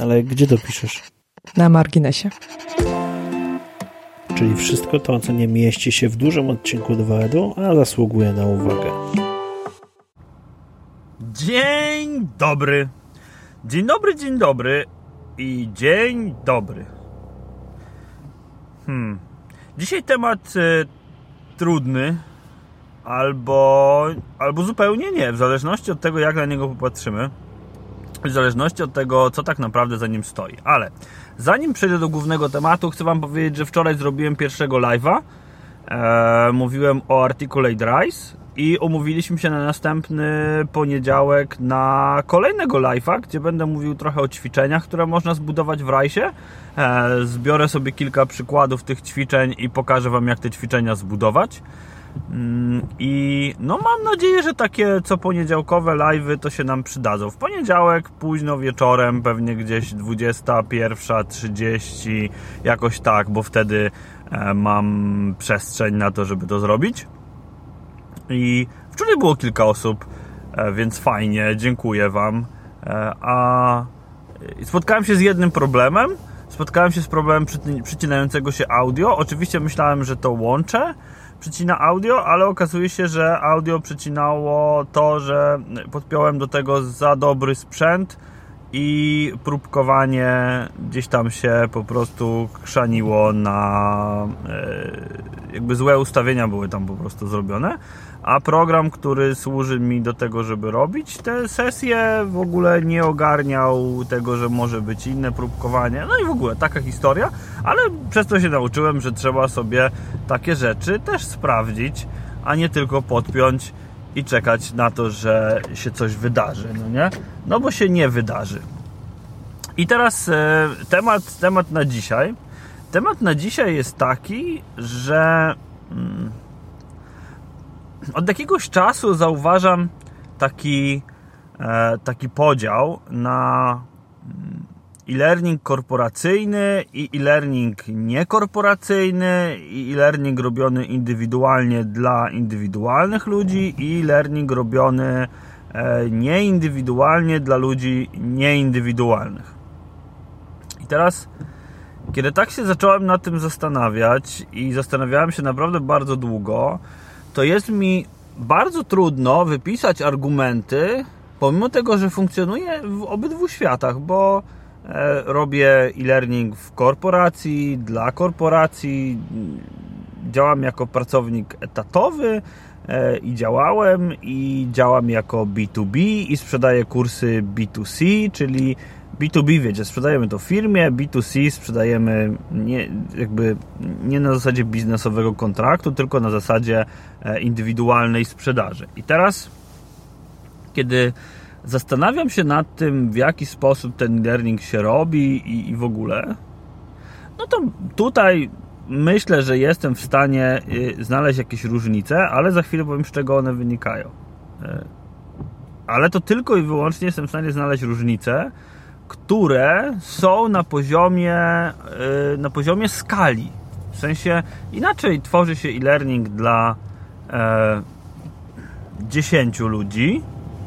Ale gdzie to piszesz? Na marginesie. Czyli wszystko to, co nie mieści się w dużym odcinku 2 edu, a zasługuje na uwagę. Dzień dobry. Dzień dobry, dzień dobry i dzień dobry. Hmm. Dzisiaj temat y, trudny albo, albo zupełnie nie, w zależności od tego, jak na niego popatrzymy. W zależności od tego, co tak naprawdę za nim stoi. Ale zanim przejdę do głównego tematu, chcę Wam powiedzieć, że wczoraj zrobiłem pierwszego live'a. E, mówiłem o Articulate Rise i umówiliśmy się na następny poniedziałek na kolejnego live'a, gdzie będę mówił trochę o ćwiczeniach, które można zbudować w Rise'ie. E, zbiorę sobie kilka przykładów tych ćwiczeń i pokażę Wam, jak te ćwiczenia zbudować. Mm, I no mam nadzieję, że takie co poniedziałkowe live'y to się nam przydadzą. W poniedziałek późno wieczorem, pewnie gdzieś 21.30, jakoś tak, bo wtedy e, mam przestrzeń na to, żeby to zrobić. I wczoraj było kilka osób, e, więc fajnie, dziękuję Wam. E, a spotkałem się z jednym problemem. Spotkałem się z problemem przycinającego się audio. Oczywiście myślałem, że to łączę przycina audio, ale okazuje się, że audio przycinało to, że podpiąłem do tego za dobry sprzęt i próbkowanie gdzieś tam się po prostu krzaniło na e, jakby złe ustawienia były tam po prostu zrobione a program, który służy mi do tego, żeby robić te sesje, w ogóle nie ogarniał tego, że może być inne próbkowanie. No i w ogóle taka historia, ale przez to się nauczyłem, że trzeba sobie takie rzeczy też sprawdzić, a nie tylko podpiąć i czekać na to, że się coś wydarzy, no nie? No bo się nie wydarzy. I teraz e, temat, temat na dzisiaj. Temat na dzisiaj jest taki, że. Mm, od jakiegoś czasu zauważam taki, e, taki podział na mm, e-learning korporacyjny i e-learning niekorporacyjny i e-learning robiony indywidualnie dla indywidualnych ludzi i e-learning robiony e, nieindywidualnie dla ludzi nieindywidualnych. I teraz, kiedy tak się zacząłem nad tym zastanawiać i zastanawiałem się naprawdę bardzo długo, to jest mi bardzo trudno wypisać argumenty, pomimo tego, że funkcjonuję w obydwu światach, bo robię e-learning w korporacji, dla korporacji, działam jako pracownik etatowy e, i działałem i działam jako B2B i sprzedaję kursy B2C, czyli B2B, wiecie, sprzedajemy to firmie, B2C sprzedajemy nie, jakby nie na zasadzie biznesowego kontraktu, tylko na zasadzie e, indywidualnej sprzedaży. I teraz, kiedy zastanawiam się nad tym, w jaki sposób ten learning się robi i, i w ogóle, no to tutaj myślę, że jestem w stanie y, znaleźć jakieś różnice, ale za chwilę powiem, z czego one wynikają. E, ale to tylko i wyłącznie jestem w stanie znaleźć różnice, które są na poziomie, y, na poziomie skali. W sensie inaczej tworzy się e-learning dla 10 e, ludzi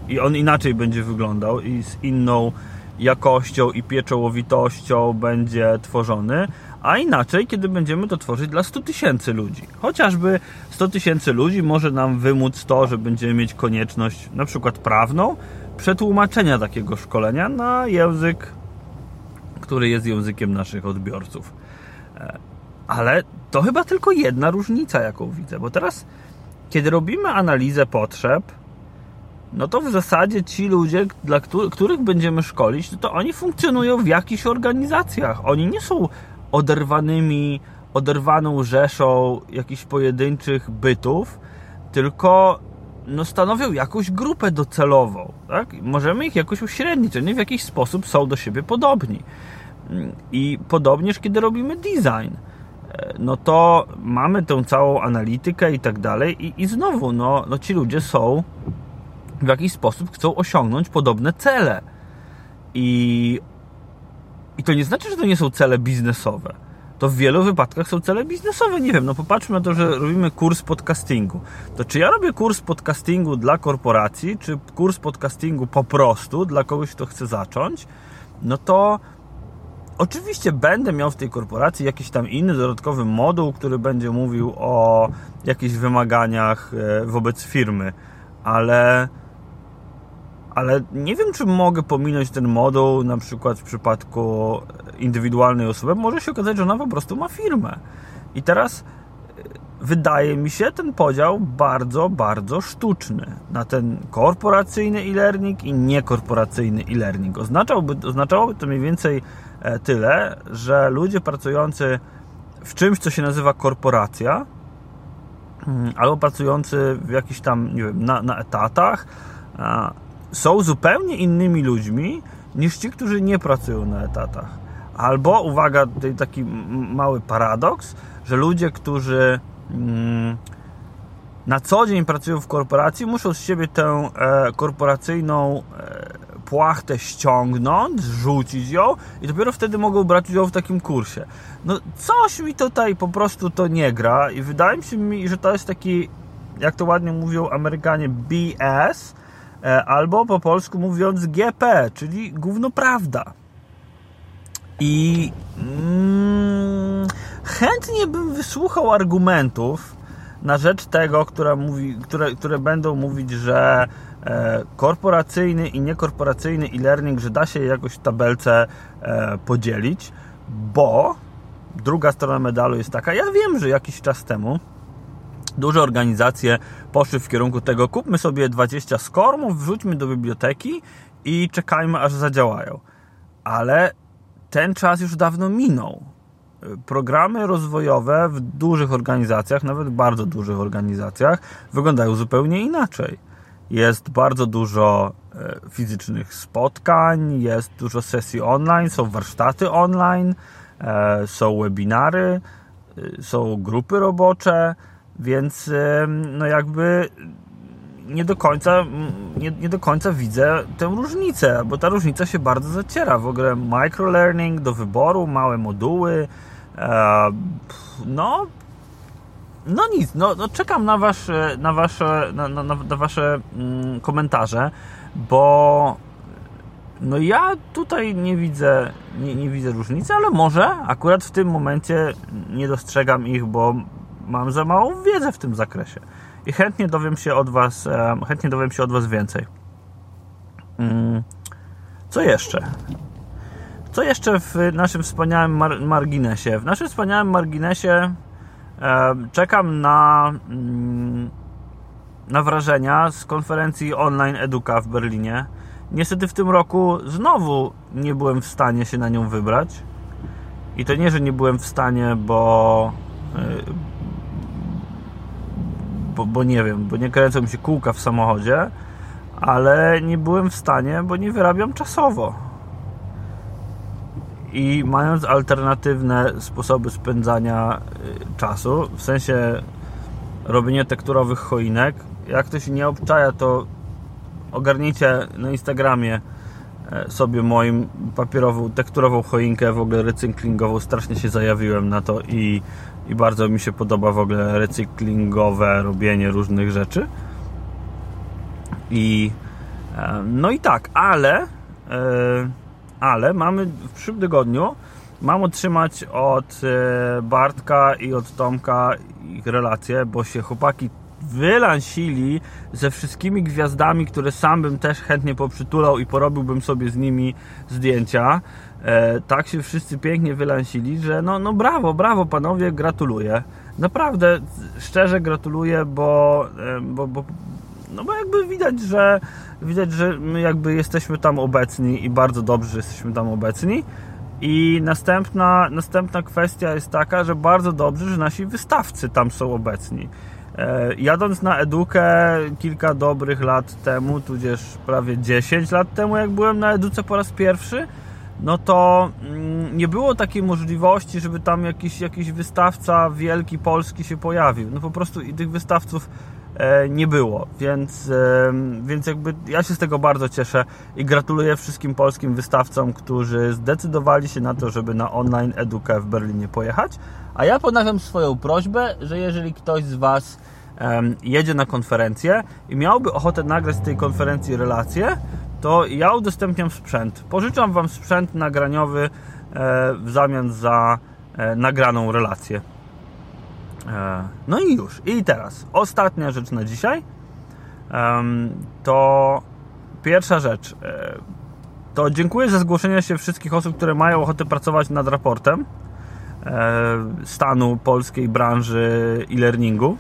i on inaczej będzie wyglądał i z inną jakością i pieczołowitością będzie tworzony, a inaczej, kiedy będziemy to tworzyć dla 100 tysięcy ludzi. Chociażby 100 tysięcy ludzi może nam wymóc to, że będziemy mieć konieczność na przykład prawną, przetłumaczenia takiego szkolenia na język, który jest językiem naszych odbiorców. E, ale to chyba tylko jedna różnica, jaką widzę, bo teraz, kiedy robimy analizę potrzeb, no to w zasadzie ci ludzie, dla których będziemy szkolić, no to oni funkcjonują w jakichś organizacjach. Oni nie są oderwanymi, oderwaną rzeszą jakichś pojedynczych bytów, tylko no, stanowią jakąś grupę docelową. Tak? Możemy ich jakoś uśrednić, oni w jakiś sposób są do siebie podobni. I podobnież, kiedy robimy design, no to mamy tę całą analitykę i tak dalej, i, i znowu, no, no ci ludzie są w jakiś sposób chcą osiągnąć podobne cele. I, I to nie znaczy, że to nie są cele biznesowe to w wielu wypadkach są cele biznesowe. Nie wiem, no popatrzmy na to, że robimy kurs podcastingu. To czy ja robię kurs podcastingu dla korporacji, czy kurs podcastingu po prostu dla kogoś, kto chce zacząć? No to Oczywiście będę miał w tej korporacji jakiś tam inny dodatkowy moduł, który będzie mówił o jakichś wymaganiach e, wobec firmy, ale ale nie wiem, czy mogę pominąć ten moduł, na przykład w przypadku indywidualnej osoby. Może się okazać, że ona po prostu ma firmę. I teraz e, wydaje mi się ten podział bardzo, bardzo sztuczny na ten korporacyjny e-learning i niekorporacyjny e-learning. Oznaczałoby, oznaczałoby to mniej więcej e, tyle, że ludzie pracujący w czymś, co się nazywa korporacja, mm, albo pracujący w jakichś tam, nie wiem, na, na etatach, są zupełnie innymi ludźmi niż ci, którzy nie pracują na etatach. Albo, uwaga, tutaj taki mały paradoks, że ludzie, którzy mm, na co dzień pracują w korporacji, muszą z siebie tę e, korporacyjną e, płachtę ściągnąć, zrzucić ją i dopiero wtedy mogą brać udział w takim kursie. No coś mi tutaj po prostu to nie gra i wydaje mi się, że to jest taki, jak to ładnie mówią Amerykanie, BS, albo po polsku mówiąc GP, czyli gówno prawda. I mm, chętnie bym wysłuchał argumentów na rzecz tego, które, mówi, które, które będą mówić, że e, korporacyjny i niekorporacyjny e-learning, że da się jakoś w tabelce e, podzielić, bo druga strona medalu jest taka, ja wiem, że jakiś czas temu duże organizacje poszły w kierunku tego, kupmy sobie 20 skormów, wrzućmy do biblioteki i czekajmy, aż zadziałają. Ale ten czas już dawno minął. Programy rozwojowe w dużych organizacjach, nawet bardzo dużych organizacjach, wyglądają zupełnie inaczej. Jest bardzo dużo e, fizycznych spotkań, jest dużo sesji online, są warsztaty online, e, są webinary, e, są grupy robocze więc no jakby nie do końca nie, nie, do końca widzę tę różnicę, bo ta różnica się bardzo zaciera. W ogóle microlearning do wyboru, małe moduły. E, no, no nic, no, no, czekam na wasze, na wasze, na, na, na wasze mm, komentarze, bo no ja tutaj nie widzę, nie, nie widzę różnicy, ale może akurat w tym momencie nie dostrzegam ich, bo mam za małą wiedzę w tym zakresie i chętnie dowiem się od Was, chętnie dowiem się od Was więcej. Mm, co jeszcze? Co jeszcze w naszym wspaniałym mar marginesie? W naszym wspaniałym marginesie czekam na, mm, na wrażenia z konferencji online Eduka w Berlinie. Niestety w tym roku znowu nie byłem w stanie się na nią wybrać. I to nie, że nie byłem w stanie, bo, y, bo, bo nie wiem, bo nie kręcą mi się kółka w samochodzie, ale nie byłem w stanie, bo nie wyrabiam czasowo. I mając alternatywne sposoby spędzania y, czasu, w sensie robienia tekturowych choinek, jak to się nie obczaja, to ogarnijcie na Instagramie sobie moim papierową, tekturową choinkę, w ogóle recyklingową. Strasznie się zajawiłem na to i i bardzo mi się podoba w ogóle recyklingowe robienie różnych rzeczy. I e, no i tak, ale e, ale mamy w przyszłym tygodniu mam otrzymać od e, Bartka i od Tomka ich relacje, bo się chłopaki wylansili ze wszystkimi gwiazdami, które sam bym też chętnie poprzytulał i porobiłbym sobie z nimi zdjęcia. E, tak się wszyscy pięknie wylansili, że no, no brawo, brawo panowie, gratuluję. Naprawdę, szczerze gratuluję, bo, e, bo, bo, no bo jakby widać, że widać, że my jakby jesteśmy tam obecni i bardzo dobrze, że jesteśmy tam obecni. I następna, następna kwestia jest taka, że bardzo dobrze, że nasi wystawcy tam są obecni. E, jadąc na Edukę kilka dobrych lat temu, tudzież prawie 10 lat temu, jak byłem na Educe po raz pierwszy, no to mm, nie było takiej możliwości, żeby tam jakiś, jakiś wystawca wielki polski się pojawił. No po prostu i tych wystawców nie było, więc, więc jakby ja się z tego bardzo cieszę i gratuluję wszystkim polskim wystawcom, którzy zdecydowali się na to, żeby na online edukę w Berlinie pojechać. A ja ponawiam swoją prośbę, że jeżeli ktoś z Was jedzie na konferencję i miałby ochotę nagrać z tej konferencji relację, to ja udostępniam sprzęt. Pożyczam Wam sprzęt nagraniowy e, w zamian za e, nagraną relację. E, no i już. I teraz ostatnia rzecz na dzisiaj. To pierwsza rzecz. To dziękuję za zgłoszenie się wszystkich osób, które mają ochotę pracować nad raportem stanu polskiej branży e-learningu.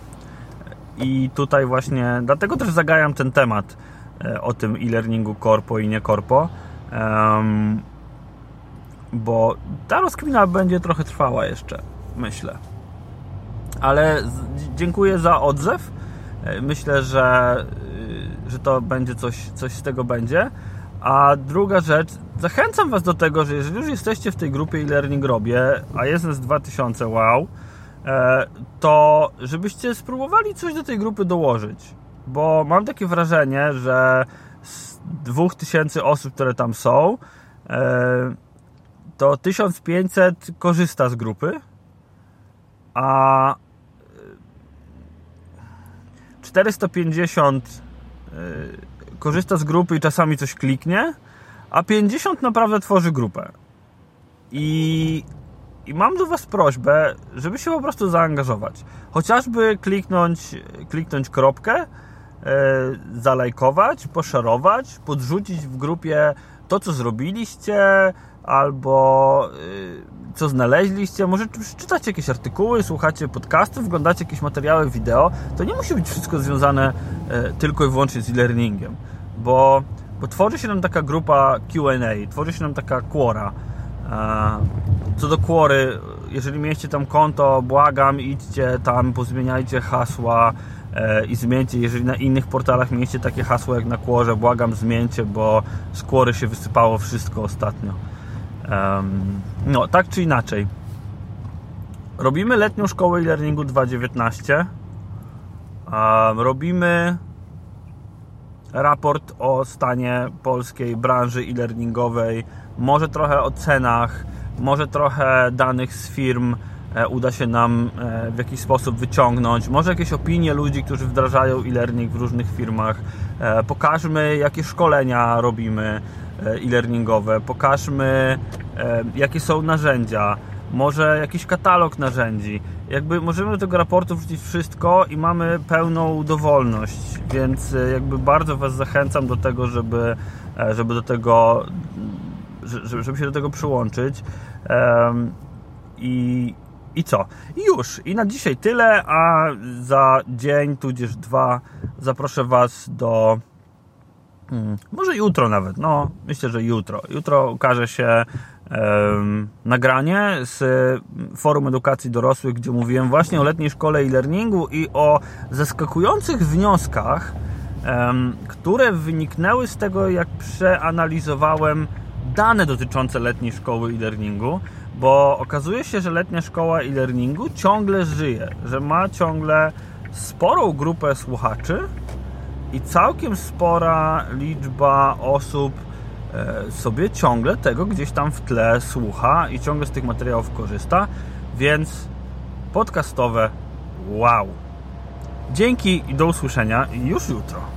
I tutaj właśnie, dlatego też zagajam ten temat E, o tym e-learningu korpo i nie korpo. Bo ta rozkmina będzie trochę trwała jeszcze, myślę. Ale dziękuję za odzew. E, myślę, że, y, że to będzie coś, coś z tego będzie. A druga rzecz, zachęcam Was do tego, że jeżeli już jesteście w tej grupie e-learning robię, a jest nas 2000, wow, e, to żebyście spróbowali coś do tej grupy dołożyć bo mam takie wrażenie, że z 2000 osób, które tam są, e, to 1500 korzysta z grupy, a 450 e, korzysta z grupy i czasami coś kliknie, a 50 naprawdę tworzy grupę. I, I mam do Was prośbę, żeby się po prostu zaangażować. Chociażby kliknąć, kliknąć kropkę, E, zalajkować, poszerować, podrzucić w grupie to, co zrobiliście, albo e, co znaleźliście. Może czytacie jakieś artykuły, słuchacie podcastów, oglądacie jakieś materiały wideo. To nie musi być wszystko związane e, tylko i wyłącznie z e-learningiem, bo, bo tworzy się nam taka grupa QA, tworzy się nam taka quora. Co do quory, jeżeli mieliście tam konto, błagam, idźcie tam, pozmieniajcie hasła, E, i zmieńcie, jeżeli na innych portalach mieliście takie hasło jak na Kłorze, błagam zmieńcie, bo z Kłory się wysypało wszystko ostatnio. No, tak czy inaczej. Robimy letnią szkołę e-learningu 2019. Robimy raport o stanie polskiej branży e-learningowej, może trochę o cenach, może trochę danych z firm, E, uda się nam e, w jakiś sposób wyciągnąć. Może jakieś opinie ludzi, którzy wdrażają e-learning w różnych firmach. E, pokażmy, jakie szkolenia robimy e-learningowe. Pokażmy, jakie są narzędzia. Może jakiś katalog narzędzi. Jakby możemy do tego raportu wrzucić wszystko i mamy pełną dowolność, więc jakby bardzo Was zachęcam do tego, żeby, żeby do tego żeby się do tego przyłączyć. I, i co? I już. I na dzisiaj tyle, a za dzień, tudzież dwa zaproszę Was do hmm, może jutro nawet, no myślę, że jutro. Jutro ukaże się nagranie z Forum Edukacji Dorosłych, gdzie mówiłem właśnie o letniej szkole e-learningu i o zaskakujących wnioskach, które wyniknęły z tego, jak przeanalizowałem dane dotyczące letniej szkoły e-learningu bo okazuje się, że letnia szkoła e-learningu ciągle żyje, że ma ciągle sporą grupę słuchaczy i całkiem spora liczba osób e, sobie ciągle tego gdzieś tam w tle słucha i ciągle z tych materiałów korzysta, więc podcastowe wow. Dzięki i do usłyszenia już jutro.